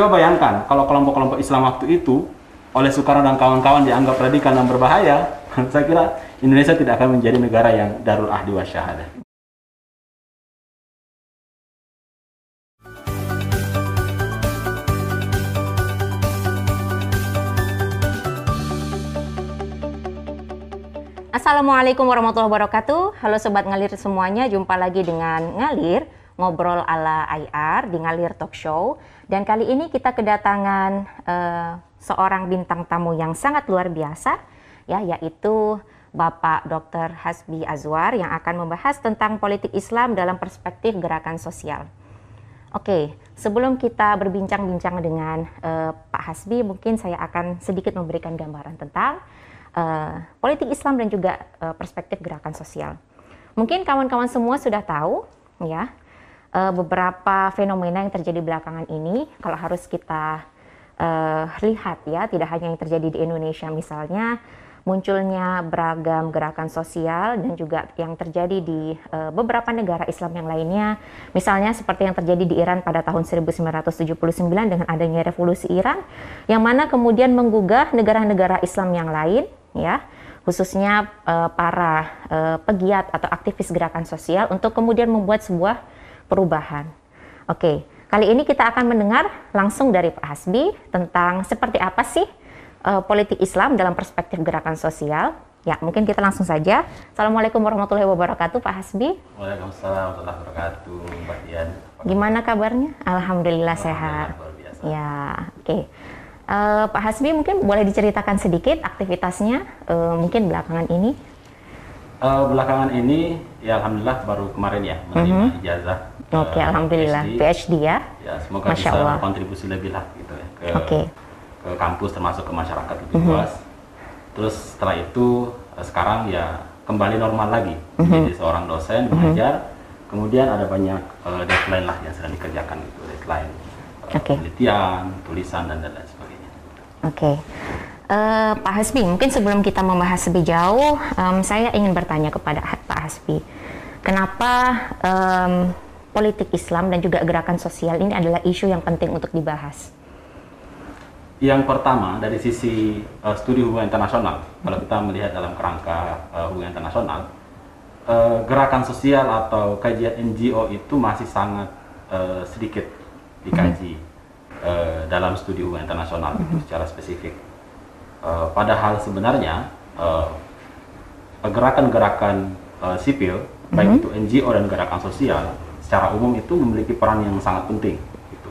Coba bayangkan kalau kelompok-kelompok Islam waktu itu oleh Soekarno dan kawan-kawan dianggap radikal dan berbahaya, saya kira Indonesia tidak akan menjadi negara yang darul ahdi wa syahadah. Assalamualaikum warahmatullahi wabarakatuh. Halo sobat ngalir semuanya, jumpa lagi dengan ngalir ngobrol ala IR di ngalir talk show. Dan kali ini kita kedatangan uh, seorang bintang tamu yang sangat luar biasa, ya, yaitu Bapak Dr. Hasbi Azwar yang akan membahas tentang politik Islam dalam perspektif gerakan sosial. Oke, sebelum kita berbincang-bincang dengan uh, Pak Hasbi, mungkin saya akan sedikit memberikan gambaran tentang uh, politik Islam dan juga uh, perspektif gerakan sosial. Mungkin kawan-kawan semua sudah tahu, ya, uh, beberapa fenomena yang terjadi belakangan ini. Kalau harus kita uh, lihat ya, tidak hanya yang terjadi di Indonesia misalnya, munculnya beragam gerakan sosial dan juga yang terjadi di uh, beberapa negara Islam yang lainnya. Misalnya seperti yang terjadi di Iran pada tahun 1979 dengan adanya revolusi Iran yang mana kemudian menggugah negara-negara Islam yang lain ya khususnya uh, para uh, pegiat atau aktivis gerakan sosial untuk kemudian membuat sebuah perubahan. Oke, Kali ini kita akan mendengar langsung dari Pak Hasbi tentang seperti apa sih uh, politik Islam dalam perspektif gerakan sosial. Ya, mungkin kita langsung saja. Assalamualaikum warahmatullahi wabarakatuh, Pak Hasbi. Waalaikumsalam warahmatullahi wabarakatuh, Mbak Dian. Gimana kabarnya? Alhamdulillah, sehat. Ya, oke. Okay. Uh, Pak Hasbi mungkin boleh diceritakan sedikit aktivitasnya uh, mungkin belakangan ini. Uh, belakangan ini ya alhamdulillah baru kemarin ya menerima mm -hmm. ijazah Oke, okay, alhamdulillah PhD. PhD ya. Ya, semoga Masya bisa Allah. kontribusi lebih lah gitu ya ke okay. ke kampus termasuk ke masyarakat lebih mm -hmm. luas. Terus setelah itu uh, sekarang ya kembali normal lagi mm -hmm. menjadi seorang dosen mm -hmm. Kemudian ada banyak uh, deadline lah yang sedang dikerjakan gitu, deadline uh, okay. penelitian, tulisan dan lain sebagainya. Oke. Okay. Uh, Pak Hasbi, mungkin sebelum kita membahas lebih jauh, um, saya ingin bertanya kepada Pak Hasbi, kenapa um, politik Islam dan juga gerakan sosial ini adalah isu yang penting untuk dibahas? Yang pertama dari sisi uh, studi hubungan internasional, kalau kita melihat dalam kerangka uh, hubungan internasional, uh, gerakan sosial atau kajian NGO itu masih sangat uh, sedikit dikaji hmm. uh, dalam studi hubungan internasional hmm. secara spesifik. Uh, padahal sebenarnya gerakan-gerakan uh, sipil, hmm. baik itu NGO dan gerakan sosial, secara umum itu memiliki peran yang sangat penting. Gitu.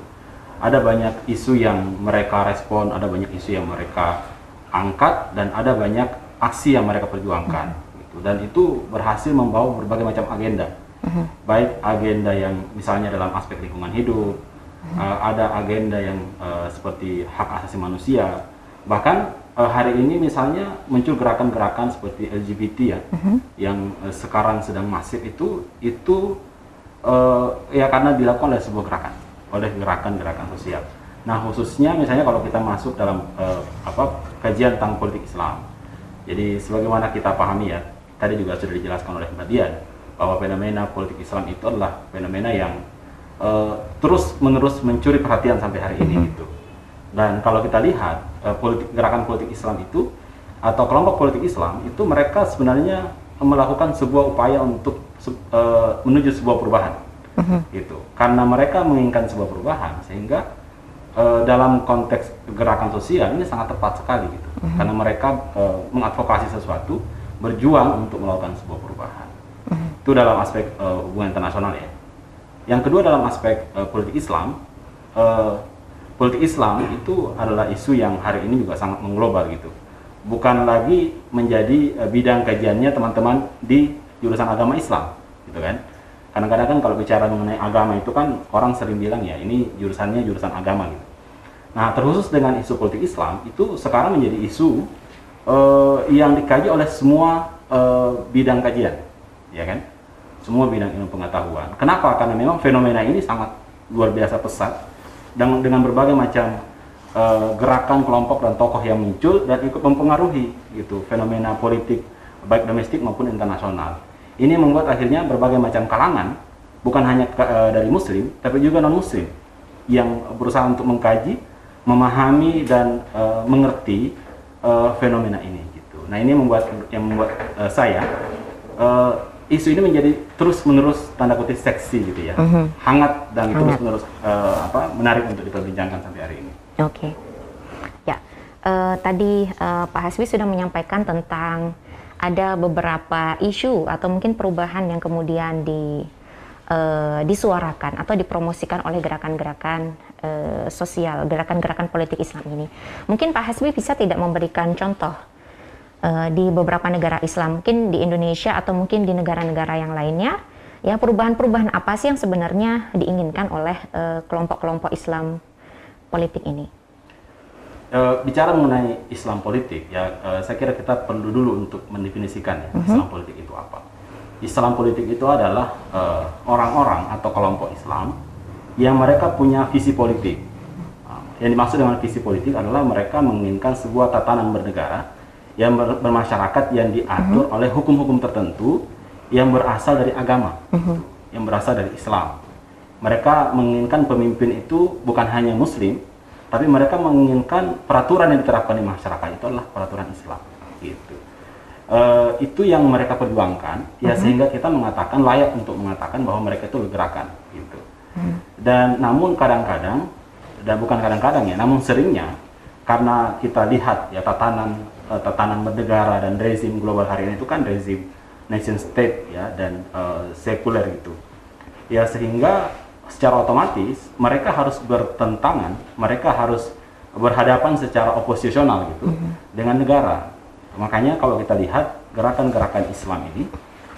Ada banyak isu yang mereka respon, ada banyak isu yang mereka angkat, dan ada banyak aksi yang mereka perjuangkan. Gitu. Dan itu berhasil membawa berbagai macam agenda, uh-huh. baik agenda yang misalnya dalam aspek lingkungan hidup, uh-huh. uh, ada agenda yang uh, seperti hak asasi manusia, bahkan uh, hari ini misalnya muncul gerakan-gerakan seperti LGBT ya, uh-huh. yang uh, sekarang sedang masif itu itu uh, ya karena dilakukan oleh sebuah gerakan, oleh gerakan-gerakan sosial. Nah khususnya misalnya kalau kita masuk dalam uh, apa kajian tentang politik Islam, jadi sebagaimana kita pahami ya, tadi juga sudah dijelaskan oleh Mbak Dian bahwa fenomena politik Islam itu adalah fenomena yang uh, terus menerus mencuri perhatian sampai hari ini gitu. Dan kalau kita lihat uh, politik gerakan politik Islam itu atau kelompok politik Islam itu mereka sebenarnya melakukan sebuah upaya untuk uh, menuju sebuah perubahan uh-huh. gitu karena mereka menginginkan sebuah perubahan sehingga uh, dalam konteks gerakan sosial ini sangat tepat sekali gitu uh-huh. karena mereka uh, mengadvokasi sesuatu berjuang untuk melakukan sebuah perubahan uh-huh. itu dalam aspek uh, hubungan internasional ya yang kedua dalam aspek uh, politik Islam uh, politik Islam itu adalah isu yang hari ini juga sangat mengglobal gitu bukan lagi menjadi uh, bidang kajiannya teman-teman di jurusan agama Islam gitu kan? Kadang-kadang kan kalau bicara mengenai agama itu kan orang sering bilang ya ini jurusannya jurusan agama gitu. Nah terkhusus dengan isu politik Islam itu sekarang menjadi isu uh, yang dikaji oleh semua uh, bidang kajian ya kan? Semua bidang ilmu pengetahuan. Kenapa? Karena memang fenomena ini sangat luar biasa pesat dan dengan berbagai macam uh, gerakan kelompok dan tokoh yang muncul dan ikut mempengaruhi gitu fenomena politik baik domestik maupun internasional ini membuat akhirnya berbagai macam kalangan, bukan hanya uh, dari muslim, tapi juga non muslim, yang berusaha untuk mengkaji, memahami dan uh, mengerti uh, fenomena ini gitu. Nah ini membuat yang membuat uh, saya uh, isu ini menjadi terus menerus tanda kutip seksi gitu ya, -huh. hangat dan hangat. terus menerus uh, apa menarik untuk diperbincangkan sampai hari ini. Oke, okay. ya uh, tadi uh, Pak Hasbi sudah menyampaikan tentang ada beberapa isu atau mungkin perubahan yang kemudian di uh, disuarakan atau dipromosikan oleh gerakan-gerakan uh, sosial, gerakan-gerakan politik Islam ini. Mungkin Pak Hasbi bisa tidak memberikan contoh uh, di beberapa negara Islam, mungkin di Indonesia atau mungkin di negara-negara yang lainnya, ya perubahan-perubahan apa sih yang sebenarnya diinginkan oleh kelompok-kelompok Islam politik ini? Uh, bicara mengenai Islam politik, ya uh, saya kira kita perlu dulu untuk mendefinisikan ya. -huh. Islam politik itu apa. Islam politik itu adalah orang-orang uh, atau kelompok Islam yang mereka punya visi politik. Yang dimaksud dengan visi politik adalah mereka menginginkan sebuah tatanan bernegara yang ber bermasyarakat yang diatur -huh. oleh hukum-hukum tertentu yang berasal dari agama, -huh. yang berasal dari Islam. Mereka menginginkan pemimpin itu bukan hanya Muslim, tapi mereka menginginkan peraturan yang diterapkan di masyarakat itu adalah peraturan Islam. Gitu. Uh, itu yang mereka perjuangkan, ya uh -huh. sehingga kita mengatakan layak untuk mengatakan bahwa mereka itu gerakan, gitu. Uh -huh. Dan namun kadang-kadang, dan bukan kadang-kadang ya, namun seringnya karena kita lihat ya tatanan uh, tatanan bernegara dan rezim global hari ini itu kan rezim nation state ya dan uh, sekuler gitu ya sehingga secara otomatis mereka harus bertentangan mereka harus berhadapan secara oposisional gitu mm -hmm. dengan negara makanya kalau kita lihat gerakan-gerakan Islam ini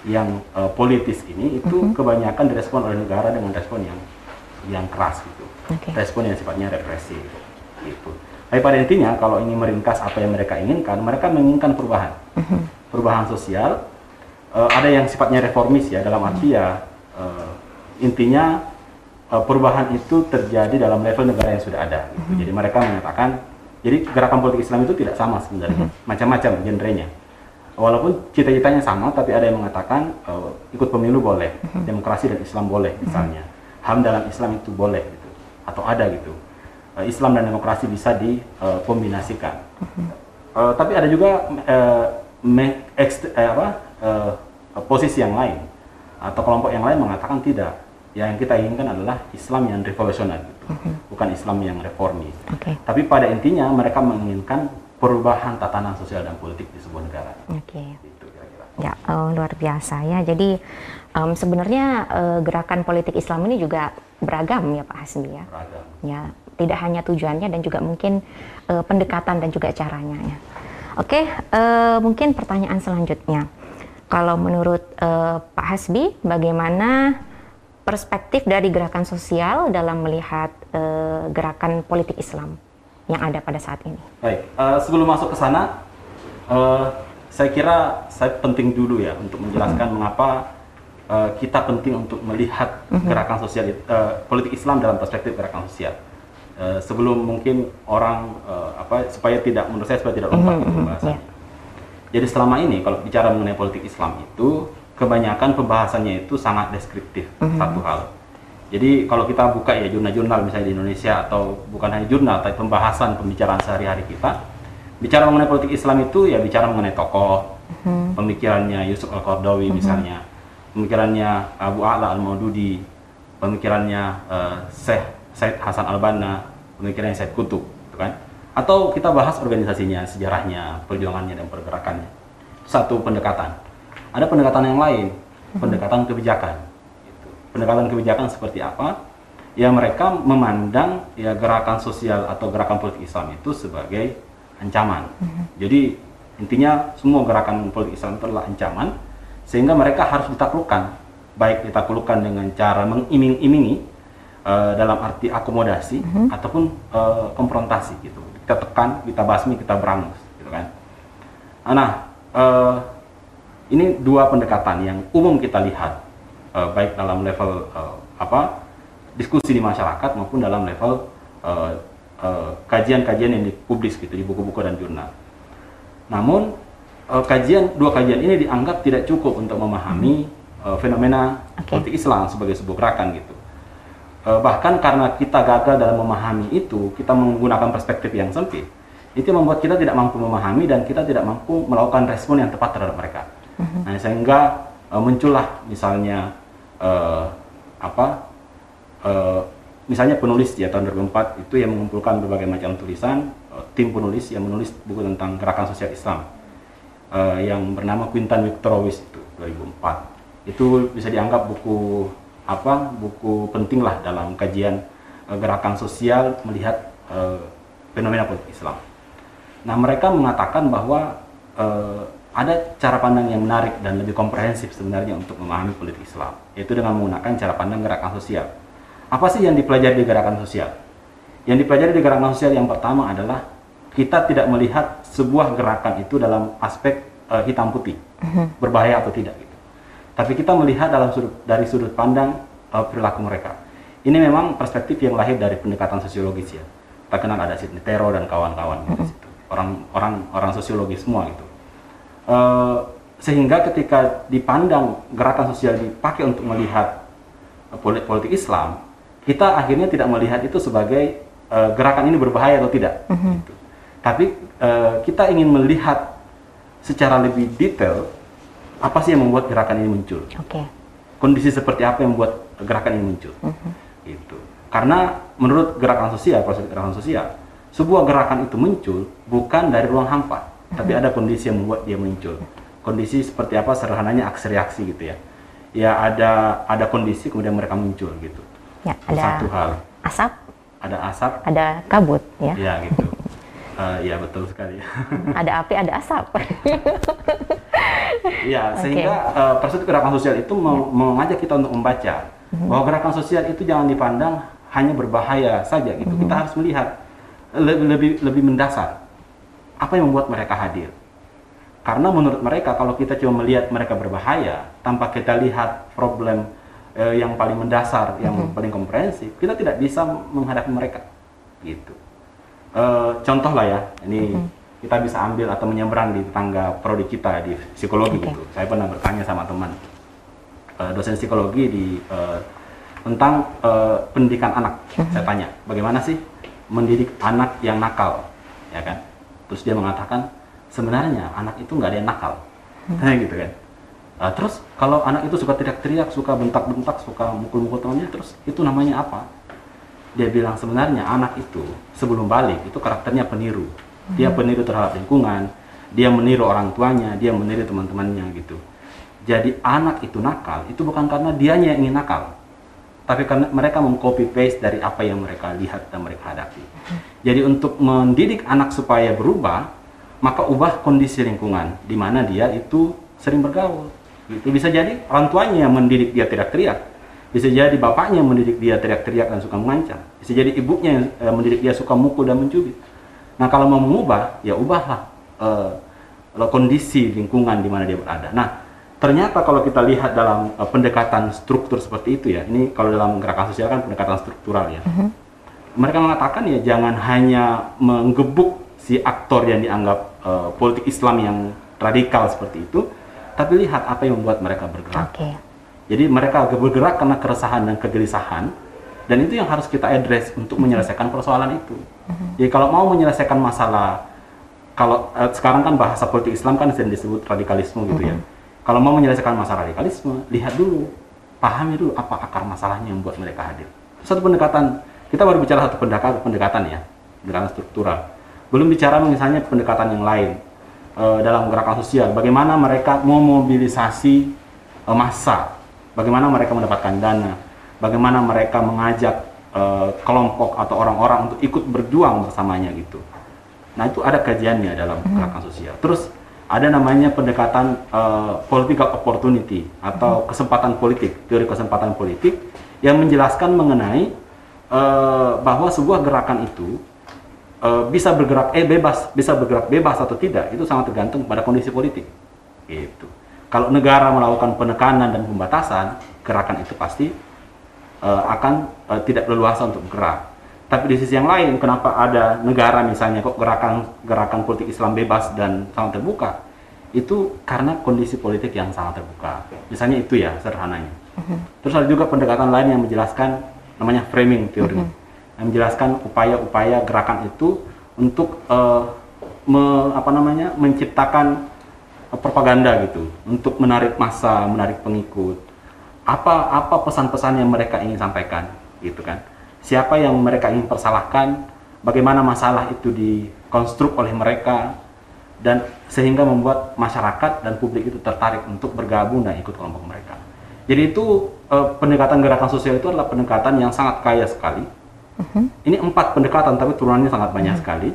yang uh, politis ini itu mm -hmm. kebanyakan direspon oleh negara dengan respon yang yang keras gitu okay. respon yang sifatnya represif gitu tapi pada intinya kalau ini meringkas apa yang mereka inginkan, mereka menginginkan perubahan, uh-huh. perubahan sosial. Uh, ada yang sifatnya reformis ya dalam arti ya uh, intinya perubahan itu terjadi dalam level negara yang sudah ada. Gitu. Uh-huh. Jadi mereka menyatakan, jadi gerakan politik Islam itu tidak sama sebenarnya, uh-huh. macam-macam genrenya. Walaupun cita-citanya sama, tapi ada yang mengatakan uh, ikut pemilu boleh, uh-huh. demokrasi dan Islam boleh misalnya, uh-huh. ham dalam Islam itu boleh gitu, atau ada gitu uh, Islam dan demokrasi bisa dikombinasikan. Uh, uh, tapi ada juga uh, me, ekst, uh, apa, uh, posisi yang lain atau kelompok yang lain mengatakan tidak. Yang kita inginkan adalah Islam yang revolusioner, gitu. bukan Islam yang reformis. Okay. Tapi pada intinya mereka menginginkan perubahan tatanan sosial dan politik di sebuah negara. Oke. Okay. Gitu, Ya, uh, luar biasa ya. Jadi um, sebenarnya uh, gerakan politik Islam ini juga beragam ya Pak Hasbi ya. Beragam. Ya, tidak hanya tujuannya dan juga mungkin uh, pendekatan dan juga caranya ya. Oke, uh, mungkin pertanyaan selanjutnya. Kalau menurut uh, Pak Hasbi, bagaimana perspektif dari gerakan sosial dalam melihat uh, gerakan politik Islam yang ada pada saat ini? Baik, uh, sebelum masuk ke sana, uh, saya kira saya penting dulu ya untuk menjelaskan hmm. mengapa uh, kita penting untuk melihat hmm. gerakan sosial uh, politik Islam dalam perspektif gerakan sosial. Uh, sebelum mungkin orang uh, apa supaya tidak menurut saya supaya tidak lompat mm -hmm, pembahasannya. Yeah. Jadi selama ini kalau bicara mengenai politik Islam itu kebanyakan pembahasannya itu sangat deskriptif mm -hmm. satu hal. Jadi kalau kita buka ya jurnal-jurnal misalnya di Indonesia atau bukan hanya jurnal tapi pembahasan pembicaraan sehari-hari kita bicara mengenai politik Islam itu ya bicara mengenai tokoh, mm -hmm. pemikirannya Yusuf Al-Qardawi mm -hmm. misalnya, pemikirannya Abu A'la Al-Maududi, pemikirannya uh, Syekh Said Hasan Al-Banna, pemikirannya Said Kutub, gitu kan? Atau kita bahas organisasinya, sejarahnya, perjuangannya dan pergerakannya. Satu pendekatan. Ada pendekatan yang lain, pendekatan kebijakan. Gitu. Pendekatan kebijakan seperti apa? Ya mereka memandang ya gerakan sosial atau gerakan politik Islam itu sebagai ancaman. Jadi intinya semua gerakan politik Islam itu adalah ancaman sehingga mereka harus ditaklukkan baik ditaklukkan dengan cara mengiming-imingi uh, dalam arti akomodasi mm-hmm. ataupun uh, konfrontasi gitu. Kita tekan, kita basmi, kita berangus gitu kan. Nah, uh, ini dua pendekatan yang umum kita lihat uh, baik dalam level uh, apa diskusi di masyarakat maupun dalam level uh, uh, kajian-kajian yang dipublis gitu di buku-buku dan jurnal. Namun uh, kajian dua kajian ini dianggap tidak cukup untuk memahami uh, fenomena okay. politik Islam sebagai sebuah gerakan gitu Eh, bahkan karena kita gagal dalam memahami itu, kita menggunakan perspektif yang sempit, itu membuat kita tidak mampu memahami dan kita tidak mampu melakukan respon yang tepat terhadap mereka. Uh-huh. Nah, sehingga uh, muncullah misalnya uh, apa, uh, misalnya penulis ya tahun 2004 itu yang mengumpulkan berbagai macam tulisan, uh, tim penulis yang menulis buku tentang gerakan sosial Islam uh, yang bernama Quintan Victorowis itu 2004. Itu bisa dianggap buku apa buku penting lah dalam kajian uh, gerakan sosial melihat uh, fenomena politik Islam. Nah mereka mengatakan bahwa uh, ada cara pandang yang menarik dan lebih komprehensif sebenarnya untuk memahami politik Islam, yaitu dengan menggunakan cara pandang gerakan sosial. Apa sih yang dipelajari di gerakan sosial? Yang dipelajari di gerakan sosial yang pertama adalah kita tidak melihat sebuah gerakan itu dalam aspek uh, hitam putih, mhm. berbahaya atau tidak. Gitu tapi kita melihat dalam sudut, dari sudut pandang uh, perilaku mereka. Ini memang perspektif yang lahir dari pendekatan sosiologis ya. Tak kenal ada Sidney Tero dan kawan-kawan gitu, situ. Orang orang orang sosiologi semua gitu. Uh, sehingga ketika dipandang gerakan sosial dipakai untuk melihat uh, politik, politik Islam, kita akhirnya tidak melihat itu sebagai uh, gerakan ini berbahaya atau tidak. Uh -huh. gitu. Tapi uh, kita ingin melihat secara lebih detail apa sih yang membuat gerakan ini muncul? Okay. Kondisi seperti apa yang membuat gerakan ini muncul? Uh -huh. Itu. Karena menurut gerakan sosial, proses gerakan sosial, sebuah gerakan itu muncul bukan dari ruang hampa. Tapi ada kondisi yang membuat dia muncul. Kondisi seperti apa? Sederhananya aksi reaksi gitu ya. Ya ada ada kondisi kemudian mereka muncul gitu. Ya, ada satu hal. Asap. Ada asap. Ada kabut ya. Ya gitu. uh, ya betul sekali. ada api, ada asap. Iya, sehingga okay. uh, perspektif gerakan sosial itu yeah. mengajak kita untuk membaca mm-hmm. bahwa gerakan sosial itu jangan dipandang hanya berbahaya saja gitu. Mm-hmm. Kita harus melihat lebih lebih lebih mendasar apa yang membuat mereka hadir. Karena menurut mereka kalau kita cuma melihat mereka berbahaya tanpa kita lihat problem uh, yang paling mendasar, yang mm-hmm. paling komprehensif, kita tidak bisa menghadapi mereka. Gitu. Uh, contoh lah ya, ini mm-hmm kita bisa ambil atau menyeberang di tetangga prodi kita di psikologi okay. gitu. Saya pernah bertanya sama teman uh, dosen psikologi di uh, tentang uh, pendidikan anak. Mhm. -huh. Saya tanya, bagaimana sih mendidik anak yang nakal, ya kan? Terus dia mengatakan sebenarnya anak itu nggak ada yang nakal, -huh. gitu kan? Uh, terus kalau anak itu suka teriak-teriak, suka bentak-bentak, suka mukul-mukul temannya, terus itu namanya apa? Dia bilang sebenarnya anak itu sebelum balik itu karakternya peniru dia peniru terhadap lingkungan, dia meniru orang tuanya, dia meniru teman-temannya gitu. Jadi anak itu nakal, itu bukan karena dianya yang ingin nakal, tapi karena mereka mengcopy paste dari apa yang mereka lihat dan mereka hadapi. Jadi untuk mendidik anak supaya berubah, maka ubah kondisi lingkungan di mana dia itu sering bergaul. Itu bisa jadi orang tuanya mendidik dia teriak-teriak, bisa jadi bapaknya mendidik dia teriak-teriak dan suka mengancam, bisa jadi ibunya yang eh, mendidik dia suka mukul dan mencubit Nah kalau mau mengubah, ya ubahlah uh, kondisi lingkungan di mana dia berada. Nah ternyata kalau kita lihat dalam uh, pendekatan struktur seperti itu ya, ini kalau dalam gerakan sosial kan pendekatan struktural ya. Uh -huh. Mereka mengatakan ya jangan hanya menggebuk si aktor yang dianggap uh, politik Islam yang radikal seperti itu, tapi lihat apa yang membuat mereka bergerak. Okay. Jadi mereka bergerak karena keresahan dan kegelisahan dan itu yang harus kita address untuk menyelesaikan persoalan itu. Uh-huh. Jadi kalau mau menyelesaikan masalah, kalau eh, sekarang kan bahasa politik Islam kan sering disebut radikalisme gitu uh-huh. ya. Kalau mau menyelesaikan masalah radikalisme, lihat dulu, pahami dulu apa akar masalahnya yang membuat mereka hadir. Satu pendekatan, kita baru bicara satu pendekatan, pendekatan ya, pendekatan struktural. Belum bicara misalnya pendekatan yang lain e, dalam gerakan sosial. Bagaimana mereka memobilisasi e, massa, bagaimana mereka mendapatkan dana, bagaimana mereka mengajak uh, kelompok atau orang-orang untuk ikut berjuang bersamanya gitu. Nah itu ada kajiannya dalam gerakan sosial. Terus ada namanya pendekatan uh, political opportunity atau hmm. kesempatan politik, teori kesempatan politik yang menjelaskan mengenai uh, bahwa sebuah gerakan itu uh, bisa bergerak eh bebas, bisa bergerak bebas atau tidak itu sangat tergantung pada kondisi politik. Gitu. Kalau negara melakukan penekanan dan pembatasan, gerakan itu pasti uh, akan uh, tidak leluasa untuk bergerak. Tapi di sisi yang lain, kenapa ada negara misalnya kok gerakan gerakan politik Islam bebas dan sangat terbuka? Itu karena kondisi politik yang sangat terbuka. Misalnya itu ya sederhananya. Uh-huh. Terus ada juga pendekatan lain yang menjelaskan namanya framing teori. -hmm. Yang menjelaskan upaya-upaya gerakan itu untuk uh, me, apa namanya menciptakan propaganda gitu untuk menarik massa, menarik pengikut. Apa apa pesan-pesan yang mereka ingin sampaikan gitu kan? Siapa yang mereka ingin persalahkan? Bagaimana masalah itu dikonstruk oleh mereka dan sehingga membuat masyarakat dan publik itu tertarik untuk bergabung dan ikut kelompok mereka. Jadi itu eh, pendekatan gerakan sosial itu adalah pendekatan yang sangat kaya sekali. Uh -huh. Ini empat pendekatan tapi turunannya sangat banyak uh -huh. sekali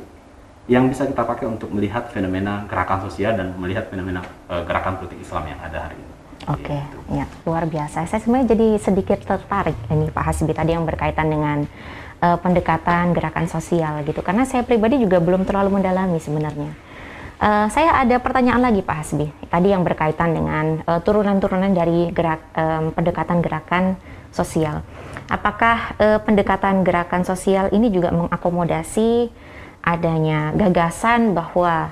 yang bisa kita pakai untuk melihat fenomena gerakan sosial dan melihat fenomena uh, gerakan politik Islam yang ada hari ini. Oke, okay. ya luar biasa. Saya sebenarnya jadi sedikit tertarik ini Pak Hasbi tadi yang berkaitan dengan uh, pendekatan gerakan sosial gitu. Karena saya pribadi juga belum terlalu mendalami sebenarnya. Uh, saya ada pertanyaan lagi Pak Hasbi. Tadi yang berkaitan dengan turunan-turunan uh, dari gerak um, pendekatan gerakan sosial. Apakah uh, pendekatan gerakan sosial ini juga mengakomodasi adanya gagasan bahwa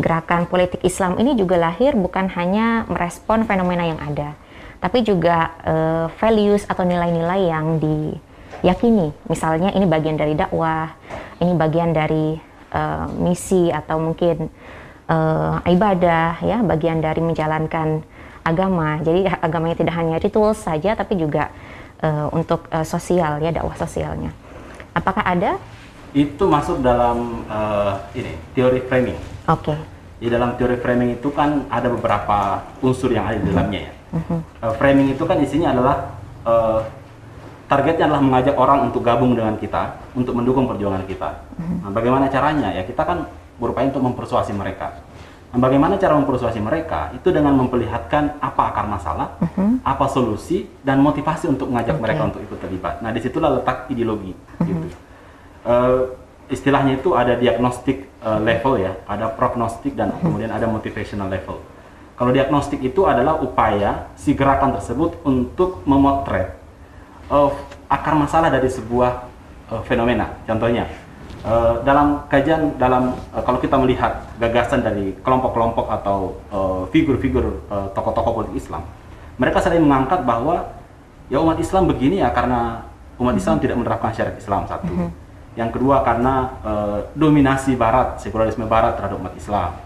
gerakan politik Islam ini juga lahir bukan hanya merespon fenomena yang ada, tapi juga uh, values atau nilai-nilai yang diyakini. Misalnya ini bagian dari dakwah, ini bagian dari uh, misi atau mungkin uh, ibadah, ya, bagian dari menjalankan agama. Jadi agamanya tidak hanya ritual saja, tapi juga uh, untuk uh, sosial, ya, dakwah sosialnya. Apakah ada itu masuk dalam uh, ini teori framing. Oke. Okay. Di dalam teori framing itu kan ada beberapa unsur yang ada di dalamnya ya. Uh, framing itu kan isinya adalah uh, targetnya adalah mengajak orang untuk gabung dengan kita, untuk mendukung perjuangan kita. Uh-huh. Nah, bagaimana caranya? Ya kita kan berupaya untuk mempersuasi mereka. Nah, bagaimana cara mempersuasi mereka? Itu dengan memperlihatkan apa akar masalah, uh-huh. apa solusi, dan motivasi untuk mengajak okay. mereka untuk ikut terlibat. Nah, di situlah letak ideologi. Uh-huh. Gitu uh, istilahnya itu ada diagnostik uh, level ya, ada prognostik dan kemudian ada motivational level. Kalau diagnostik itu adalah upaya si gerakan tersebut untuk memotret uh, akar masalah dari sebuah uh, fenomena. Contohnya, uh, dalam kajian dalam uh, kalau kita melihat gagasan dari kelompok-kelompok atau figur-figur uh, tokoh-tokoh politik Islam, mereka sering mengangkat bahwa ya umat Islam begini ya karena umat Islam tidak menerapkan syariat Islam satu. Mhm yang kedua karena uh, dominasi Barat, sekularisme Barat terhadap umat Islam.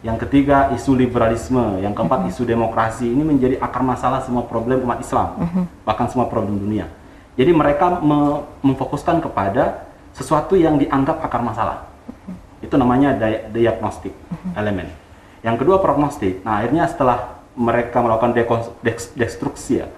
Yang ketiga isu liberalisme, yang keempat isu demokrasi ini menjadi akar masalah semua problem umat Islam, bahkan semua problem dunia. Jadi mereka me memfokuskan kepada sesuatu yang dianggap akar masalah. Itu namanya di diagnostik elemen. Yang kedua prognostik. Nah akhirnya setelah mereka melakukan destruksi ya,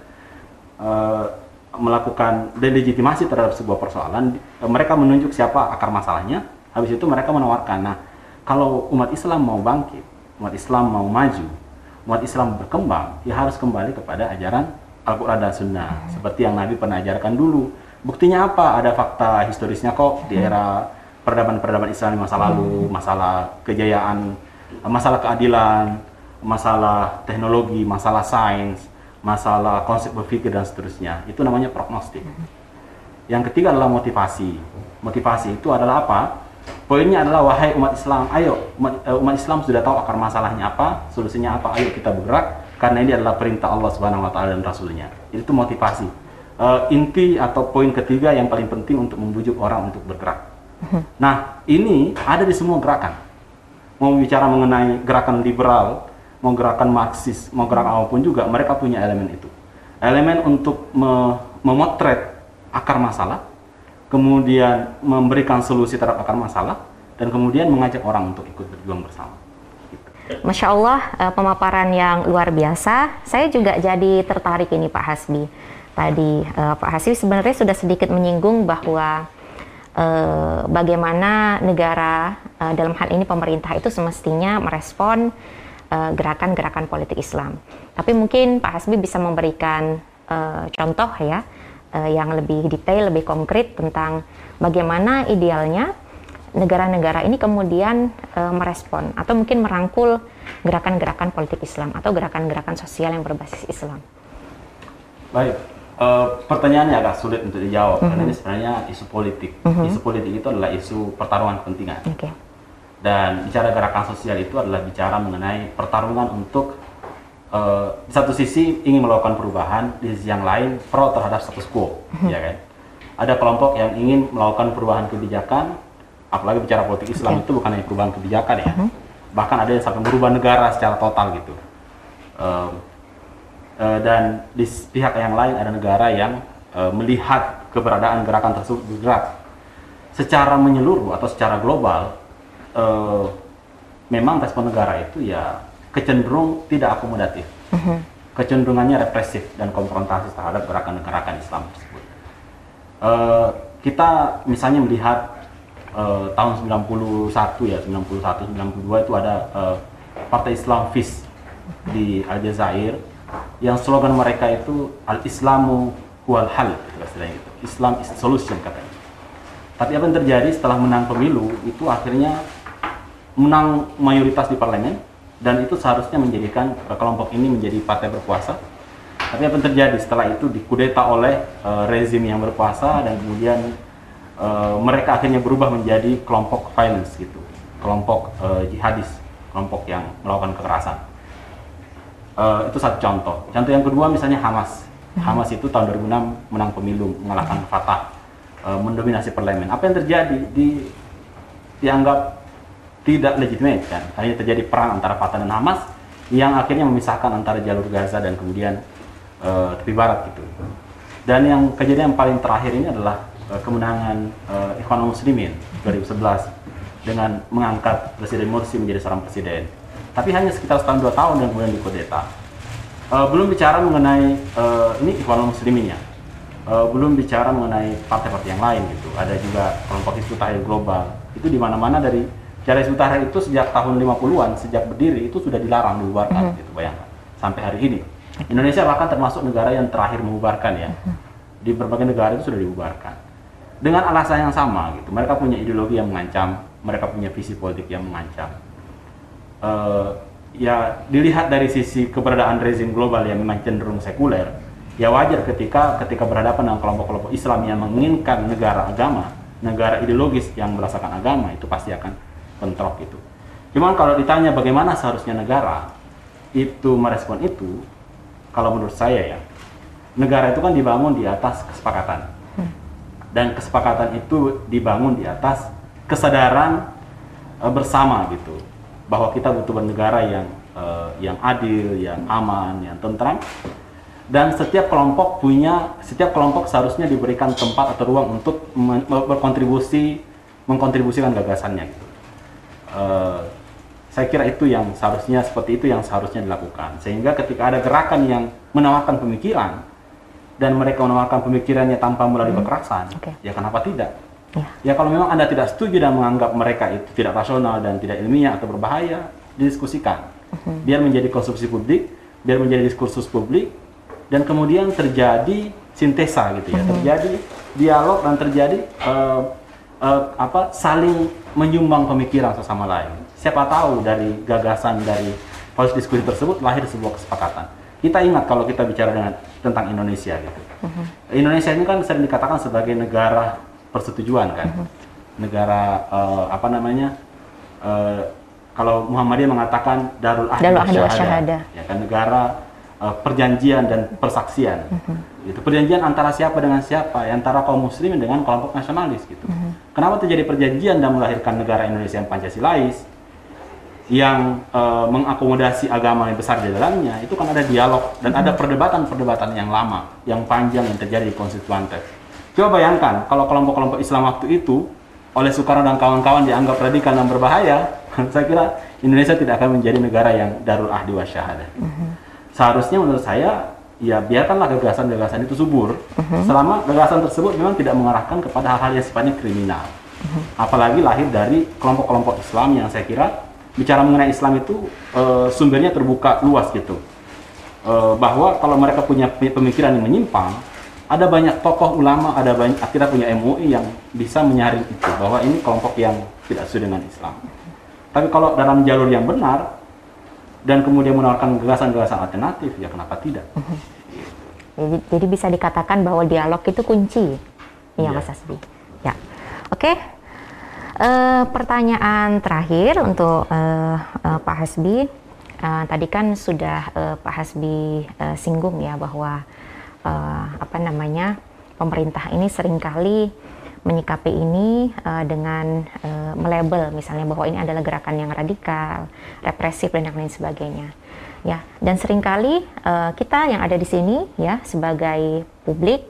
uh, melakukan delegitimasi terhadap sebuah persoalan, mereka menunjuk siapa akar masalahnya, habis itu mereka menawarkan, nah kalau umat Islam mau bangkit, umat Islam mau maju, umat Islam berkembang, ya harus kembali kepada ajaran Al-Quran dan Sunnah, seperti yang Nabi pernah ajarkan dulu. Buktinya apa? Ada fakta historisnya kok di era peradaban-peradaban Islam di masa lalu, masalah kejayaan, masalah keadilan, masalah teknologi, masalah sains, masalah konsep berpikir dan seterusnya. Itu namanya prognostik. Yang ketiga adalah motivasi. Motivasi itu adalah apa? Poinnya adalah wahai umat Islam, ayo umat, eh, umat Islam sudah tahu akar masalahnya apa, solusinya apa, ayo kita bergerak karena ini adalah perintah Allah Subhanahu wa taala dan rasulnya. Itu motivasi. Uh, inti atau poin ketiga yang paling penting untuk membujuk orang untuk bergerak. Nah, ini ada di semua gerakan. Mau bicara mengenai gerakan liberal, mau gerakan Marxis, mau gerakan apa pun juga, mereka punya elemen itu. Elemen untuk me memotret akar masalah, kemudian memberikan solusi terhadap akar masalah, dan kemudian mengajak orang untuk ikut berjuang bersama. Masya Allah, eh, pemaparan yang luar biasa. Saya juga jadi tertarik ini Pak Hasbi. Tadi eh, Pak Hasbi sebenarnya sudah sedikit menyinggung bahwa eh, bagaimana negara dalam hal ini pemerintah itu semestinya merespon gerakan-gerakan politik Islam. Tapi mungkin Pak Hasbi bisa memberikan contoh ya uh, yang lebih detail, lebih konkret tentang bagaimana idealnya negara-negara ini kemudian uh, merespon atau mungkin merangkul gerakan-gerakan politik Islam atau gerakan-gerakan sosial yang berbasis Islam. Baik, uh, pertanyaannya agak sulit untuk dijawab mm -hmm. karena ini sebenarnya isu politik. Mm -hmm. Isu politik itu adalah isu pertarungan kepentingan. Okay dan bicara gerakan sosial itu adalah bicara mengenai pertarungan untuk uh, di satu sisi ingin melakukan perubahan, di sisi yang lain pro terhadap status quo, ya kan? ada kelompok yang ingin melakukan perubahan kebijakan, apalagi bicara politik Islam Oke. itu bukan hanya perubahan kebijakan ya, bahkan ada yang sampai merubah negara secara total gitu. Em, eh, dan di pihak yang lain ada negara yang eh, melihat keberadaan gerakan tersebut bergerak secara menyeluruh atau secara global. eh, memang respon negara itu ya kecenderung tidak akomodatif, kecenderungannya represif dan konfrontasi terhadap gerakan-gerakan Islam tersebut. Eh, kita misalnya melihat eh, tahun 91 ya 91 92 itu ada eh, Partai Islam FIS di Aljazair yang slogan mereka itu Al Islamu huwal hal gitu istilahnya gitu. Islam is solution katanya. Tapi apa yang terjadi setelah menang pemilu itu akhirnya menang mayoritas di parlemen dan itu seharusnya menjadikan eh, kelompok ini menjadi partai berkuasa. Tapi apa yang terjadi setelah itu dikudeta oleh eh, rezim yang berkuasa dan kemudian eh, mereka akhirnya berubah menjadi kelompok violence gitu, kelompok eh, jihadis, kelompok yang melakukan kekerasan. Eh, itu satu contoh. Contoh yang kedua misalnya Hamas. Hamas itu tahun 2006 menang pemilu, mengalahkan Fatah, eh, mendominasi parlemen. Apa yang terjadi? Di, dianggap tidak legitimate kan. Hanya terjadi perang antara Fatah dan Hamas yang akhirnya memisahkan antara jalur Gaza dan kemudian eh, tepi barat gitu. Dan yang kejadian yang paling terakhir ini adalah eh, kemenangan eh, Ikhwanul Muslimin 2011 dengan mengangkat Presiden Morsi menjadi seorang presiden. Tapi hanya sekitar setahun dua tahun dan kemudian dikudeta. Eh, belum bicara mengenai eh, ini Ikhwanul Muslimin ya. Eh, belum bicara mengenai partai-partai yang lain gitu. Ada juga kelompok Hizbut Tahrir Global. Itu di mana-mana dari Hizbut Tahrir itu sejak tahun 50-an, sejak berdiri itu sudah dilarang dibubarkan gitu bayangkan. Sampai hari ini. Indonesia bahkan termasuk negara yang terakhir membubarkan ya. Di berbagai negara itu sudah dibubarkan. Dengan alasan yang sama gitu. Mereka punya ideologi yang mengancam, mereka punya visi politik yang mengancam. Eh, ya dilihat dari sisi keberadaan rezim global yang memang cenderung sekuler, ya wajar ketika ketika berhadapan dengan kelompok-kelompok Islam yang menginginkan negara agama, negara ideologis yang berdasarkan agama itu pasti akan bentrok gitu. Cuman kalau ditanya bagaimana seharusnya negara itu merespon itu, kalau menurut saya ya, negara itu kan dibangun di atas kesepakatan. Dan kesepakatan itu dibangun di atas kesadaran eh, bersama gitu bahwa kita butuh bernegara yang eh, yang adil, yang aman, yang tentram dan setiap kelompok punya setiap kelompok seharusnya diberikan tempat atau ruang untuk men- berkontribusi mengkontribusikan gagasannya gitu. Eh, saya kira itu yang seharusnya seperti itu yang seharusnya dilakukan sehingga ketika ada gerakan yang menawarkan pemikiran dan mereka menawarkan pemikirannya tanpa melalui kekerasan Oke. ya kenapa tidak Ya. Ya kalau memang Anda tidak setuju dan menganggap mereka itu tidak rasional dan tidak ilmiah atau berbahaya, didiskusikan. Biar menjadi konsumsi publik, biar menjadi diskursus publik, dan kemudian terjadi sintesa gitu ya, terjadi dialog dan terjadi eh, eh, apa saling menyumbang pemikiran sesama lain. Siapa tahu dari gagasan dari proses diskusi tersebut lahir sebuah kesepakatan. Kita ingat kalau kita bicara dengan tentang Indonesia gitu. Indonesia ini kan sering dikatakan sebagai negara persetujuan kan, negara eh, apa namanya? eh, kalau Muhammadiyah mengatakan darul syahadah. syahadah. ya kan negara eh, perjanjian dan persaksian. Itu perjanjian antara siapa dengan siapa? Ya, Antara kaum muslimin dengan kelompok nasionalis gitu. Kenapa terjadi perjanjian dan melahirkan negara Indonesia yang Pancasilais? yang eh, mengakomodasi agama yang besar di dalamnya itu kan ada dialog dan ada perdebatan-perdebatan yang lama, yang panjang yang terjadi di konstituante. Coba bayangkan kalau kelompok-kelompok Islam waktu itu oleh Soekarno dan kawan-kawan dianggap radikal dan berbahaya, saya kira Indonesia tidak akan menjadi negara yang darul ahdi wa syahadah. Seharusnya menurut saya ya biarkanlah gagasan-gagasan itu subur selama gagasan tersebut memang tidak mengarahkan kepada hal-hal yang sifatnya kriminal. Apalagi lahir dari kelompok-kelompok Islam yang saya kira bicara mengenai Islam itu eh, sumbernya terbuka luas gitu. Eh, bahwa kalau mereka punya pemikiran yang menyimpang, ada banyak tokoh ulama, ada banyak kita punya MUI yang bisa menyaring itu bahwa ini kelompok yang tidak sesuai dengan Islam. Tapi kalau dalam jalur yang benar dan kemudian menawarkan gagasan-gagasan alternatif, ya kenapa tidak? Jadi, jadi bisa dikatakan bahwa dialog itu kunci. Iya, Iya. Mas Asbi. Ya. Oke. Eh, pertanyaan terakhir untuk eh, eh, Pak Hasbi. Eh, tadi kan sudah eh, Pak Hasbi eh, singgung ya bahwa eh, apa namanya pemerintah ini sering kali menyikapi ini uh, dengan uh, melabel misalnya bahwa ini adalah gerakan yang radikal, represif dan lain sebagainya. Ya, dan sering kali uh, kita yang ada di sini ya sebagai publik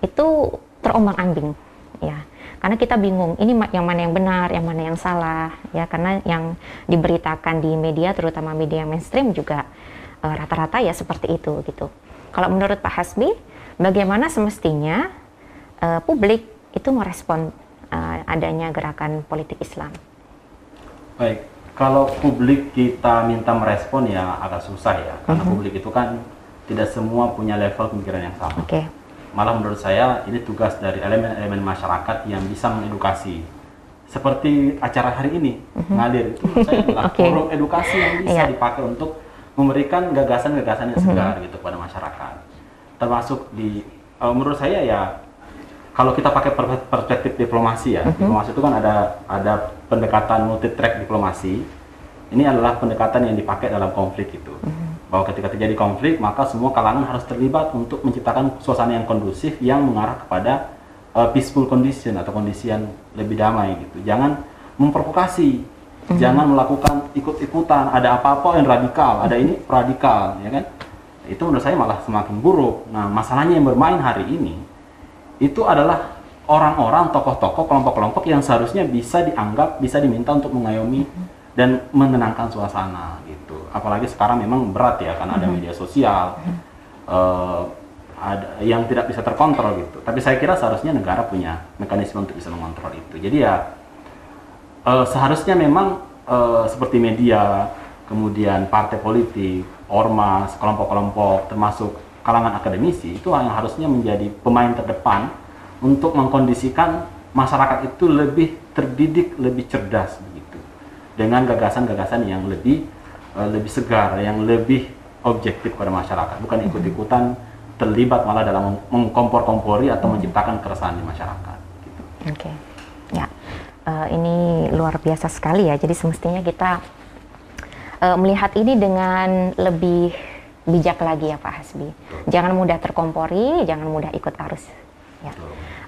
itu terombang-ambing ya. Karena kita bingung ini yang mana yang benar, yang mana yang salah ya karena yang diberitakan di media terutama media mainstream juga rata-rata uh, ya seperti itu gitu. Kalau menurut Pak Hasbi, bagaimana semestinya uh, publik itu merespon uh, adanya gerakan politik Islam? Baik, kalau publik kita minta merespon ya agak susah ya, karena mhm. -huh. publik itu kan tidak semua punya level pemikiran yang sama. Okay. Malah menurut saya ini tugas dari elemen-elemen masyarakat yang bisa mengedukasi. Seperti acara hari ini, mhm. -huh. ngalir itu saya adalah okay. forum edukasi yang bisa yeah. dipakai untuk memberikan gagasan-gagasan yang mhm. segar uh -huh. gitu kepada masyarakat. Termasuk di uh, menurut saya ya kalau kita pakai perspektif diplomasi ya, uh-huh. diplomasi itu kan ada ada pendekatan multi track diplomasi. Ini adalah pendekatan yang dipakai dalam konflik itu. Uh-huh. Bahwa ketika terjadi konflik, maka semua kalangan harus terlibat untuk menciptakan suasana yang kondusif yang mengarah kepada uh, peaceful condition atau kondisi yang lebih damai gitu. Jangan memprovokasi, uh-huh. jangan melakukan ikut-ikutan. Ada apa-apa yang radikal, ada ini radikal, ya kan? Itu menurut saya malah semakin buruk. Nah, masalahnya yang bermain hari ini itu adalah orang-orang tokoh-tokoh kelompok-kelompok yang seharusnya bisa dianggap bisa diminta untuk mengayomi dan menenangkan suasana gitu. Apalagi sekarang memang berat ya karena ada mm-hmm. media sosial uh, ada yang tidak bisa terkontrol gitu. Tapi saya kira seharusnya negara punya mekanisme untuk bisa mengontrol itu. Jadi ya uh, seharusnya memang uh, seperti media kemudian partai politik ormas kelompok-kelompok termasuk kalangan akademisi itu yang harusnya menjadi pemain terdepan untuk mengkondisikan masyarakat itu lebih terdidik, lebih cerdas begitu. Dengan gagasan-gagasan yang lebih uh, lebih segar, yang lebih objektif pada masyarakat, bukan mm-hmm. ikut-ikutan terlibat malah dalam mengkompor-kompori atau menciptakan keresahan di masyarakat. Gitu. Oke, okay. ya uh, ini luar biasa sekali ya. Jadi semestinya kita uh, melihat ini dengan lebih bijak lagi ya Pak Hasbi. Jangan mudah terkompori, jangan mudah ikut arus. Ya.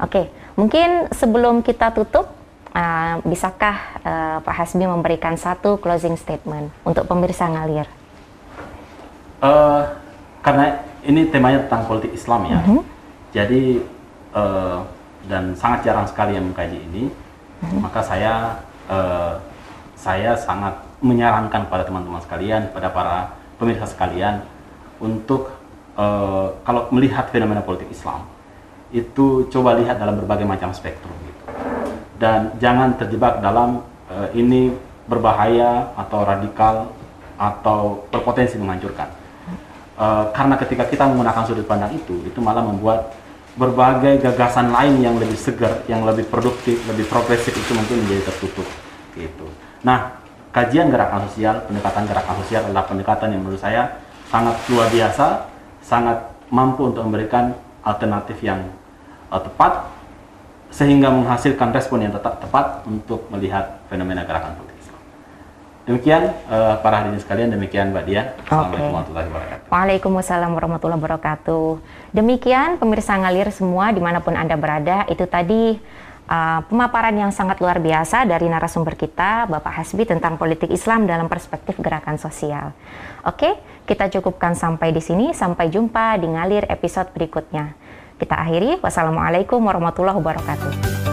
Oke, mungkin sebelum kita tutup, uh, bisakah uh, Pak Hasbi memberikan satu closing statement untuk pemirsa ngalir? Uh, karena ini temanya tentang politik Islam ya. -huh. jadi uh, dan sangat jarang sekali yang mengkaji ini. -huh. maka saya uh, saya sangat menyarankan pada teman-teman sekalian, pada para pemirsa sekalian untuk uh, kalau melihat fenomena politik Islam itu coba lihat dalam berbagai macam spektrum gitu. Dan jangan terjebak dalam uh, ini berbahaya atau radikal atau berpotensi menghancurkan. Uh, karena ketika kita menggunakan sudut pandang itu, itu malah membuat berbagai gagasan lain yang lebih segar, yang lebih produktif, lebih progresif itu mungkin menjadi tertutup gitu. Nah, kajian gerakan sosial, pendekatan gerakan sosial adalah pendekatan yang menurut saya sangat luar biasa, sangat mampu untuk memberikan alternatif yang uh, tepat sehingga menghasilkan respon yang tetap tepat untuk melihat fenomena gerakan politik Islam. Demikian uh, para hadirin sekalian, demikian Mbak Dia. Assalamualaikum warahmatullahi wabarakatuh. Waalaikumsalam warahmatullahi wabarakatuh. Demikian pemirsa ngalir semua di mana pun Anda berada, itu tadi uh, pemaparan yang sangat luar biasa dari narasumber kita, Bapak Hasbi tentang politik Islam dalam perspektif gerakan sosial. Oke, kita cukupkan sampai di sini. Sampai jumpa di ngalir episode berikutnya. Kita akhiri. Wassalamualaikum warahmatullahi wabarakatuh.